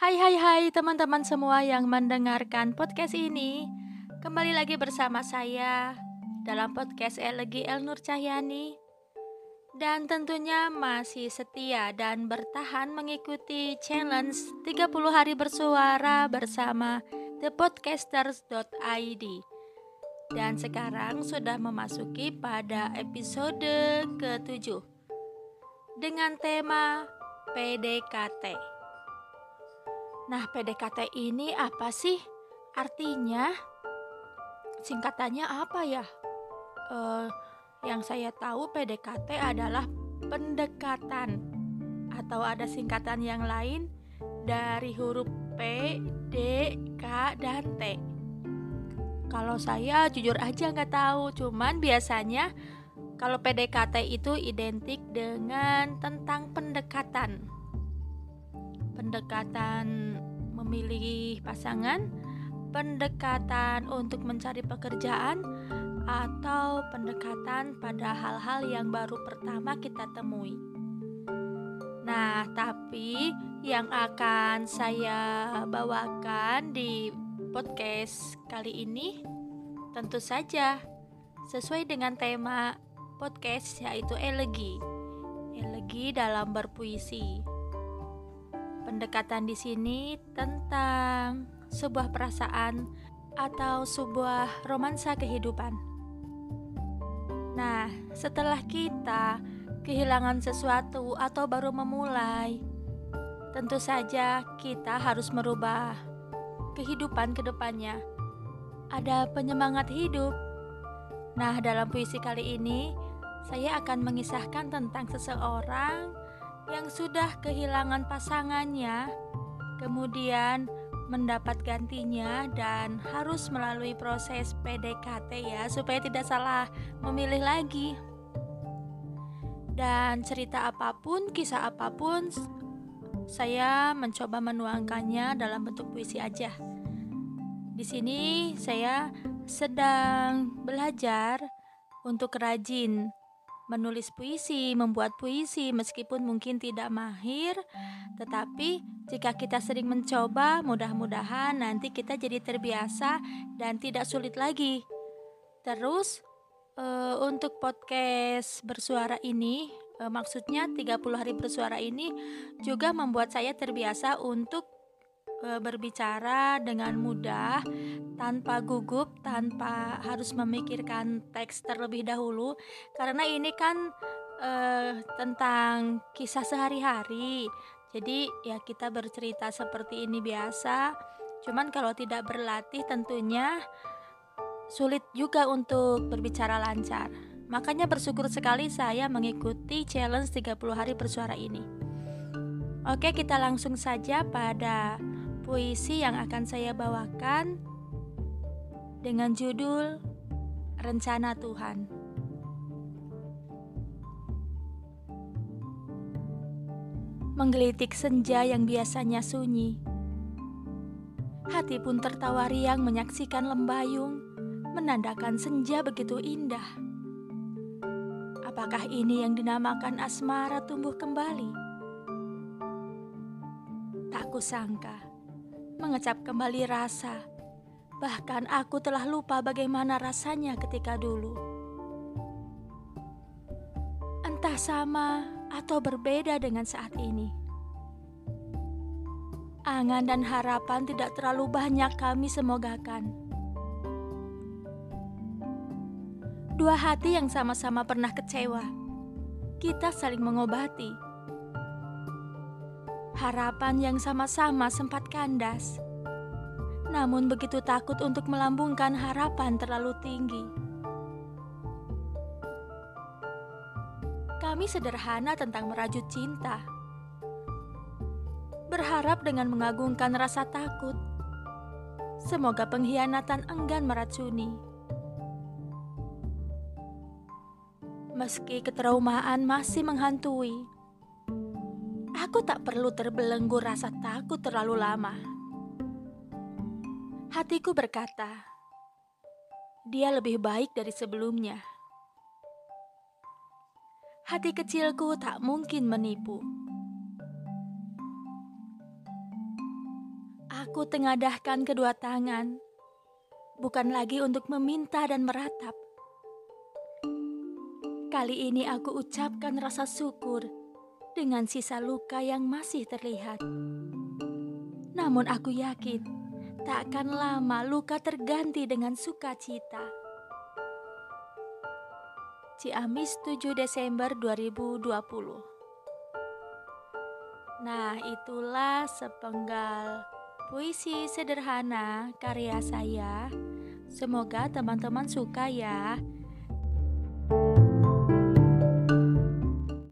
Hai hai hai teman-teman semua yang mendengarkan podcast ini. Kembali lagi bersama saya dalam podcast Elegi El Nur Cahyani. Dan tentunya masih setia dan bertahan mengikuti challenge 30 hari bersuara bersama thepodcasters.id Dan sekarang sudah memasuki pada episode ke-7 Dengan tema PDKT Nah, PDKT ini apa sih? Artinya, singkatannya apa ya? Uh, yang saya tahu PDKT adalah pendekatan atau ada singkatan yang lain dari huruf P, D, K, dan T. Kalau saya jujur aja nggak tahu, cuman biasanya kalau PDKT itu identik dengan tentang pendekatan pendekatan memilih pasangan, pendekatan untuk mencari pekerjaan, atau pendekatan pada hal-hal yang baru pertama kita temui. Nah, tapi yang akan saya bawakan di podcast kali ini tentu saja sesuai dengan tema podcast yaitu elegi. Elegi dalam berpuisi. Pendekatan di sini tentang sebuah perasaan atau sebuah romansa kehidupan. Nah, setelah kita kehilangan sesuatu atau baru memulai, tentu saja kita harus merubah kehidupan ke depannya. Ada penyemangat hidup. Nah, dalam puisi kali ini, saya akan mengisahkan tentang seseorang yang sudah kehilangan pasangannya, kemudian mendapat gantinya dan harus melalui proses PDKT ya supaya tidak salah memilih lagi. Dan cerita apa pun, kisah apa pun saya mencoba menuangkannya dalam bentuk puisi aja. Di sini saya sedang belajar untuk rajin menulis puisi, membuat puisi meskipun mungkin tidak mahir, tetapi jika kita sering mencoba, mudah-mudahan nanti kita jadi terbiasa dan tidak sulit lagi. Terus uh, untuk podcast bersuara ini, uh, maksudnya 30 hari bersuara ini juga membuat saya terbiasa untuk e, berbicara dengan mudah tanpa gugup, tanpa harus memikirkan teks terlebih dahulu karena ini kan e, tentang kisah sehari-hari. Jadi ya kita bercerita seperti ini biasa. Cuman kalau tidak berlatih tentunya sulit juga untuk berbicara lancar. Makanya bersyukur sekali saya mengikuti challenge 30 hari bersuara ini. Oke, kita langsung saja pada puisi yang akan saya bawakan dengan judul Rencana Tuhan. Menggelitik senja yang biasanya sunyi. Hati pun tertawa riang menyaksikan lembayung, menandakan senja begitu indah. Apakah ini yang dinamakan asmara tumbuh kembali? Tak kusangka mengecap kembali rasa. Bahkan aku telah lupa bagaimana rasanya ketika dulu. Entah sama atau berbeda dengan saat ini. Angan dan harapan tidak terlalu banyak kami semogakan. Dua hati yang sama-sama pernah kecewa. Kita saling mengobati Harapan yang sama-sama sempat kandas. Namun begitu takut untuk melambungkan harapan terlalu tinggi. Kami sederhana tentang merajut cinta. Berharap dengan mengagungkan rasa takut. Semoga pengkhianatan enggan meracuni. Meski ketraumaan masih menghantui, Aku tak perlu terbelenggu rasa takut terlalu lama. Hatiku berkata, dia lebih baik dari sebelumnya. Hati kecilku tak mungkin menipu. Aku tengadahkan kedua tangan, bukan lagi untuk meminta dan meratap. Kali ini aku ucapkan rasa syukur dengan sisa luka yang masih terlihat. Namun aku yakin tak akan lama luka terganti dengan sukacita. Ciamis 7 Desember 2020 Nah, itulah sepenggal puisi sederhana karya saya. Semoga teman-teman suka ya.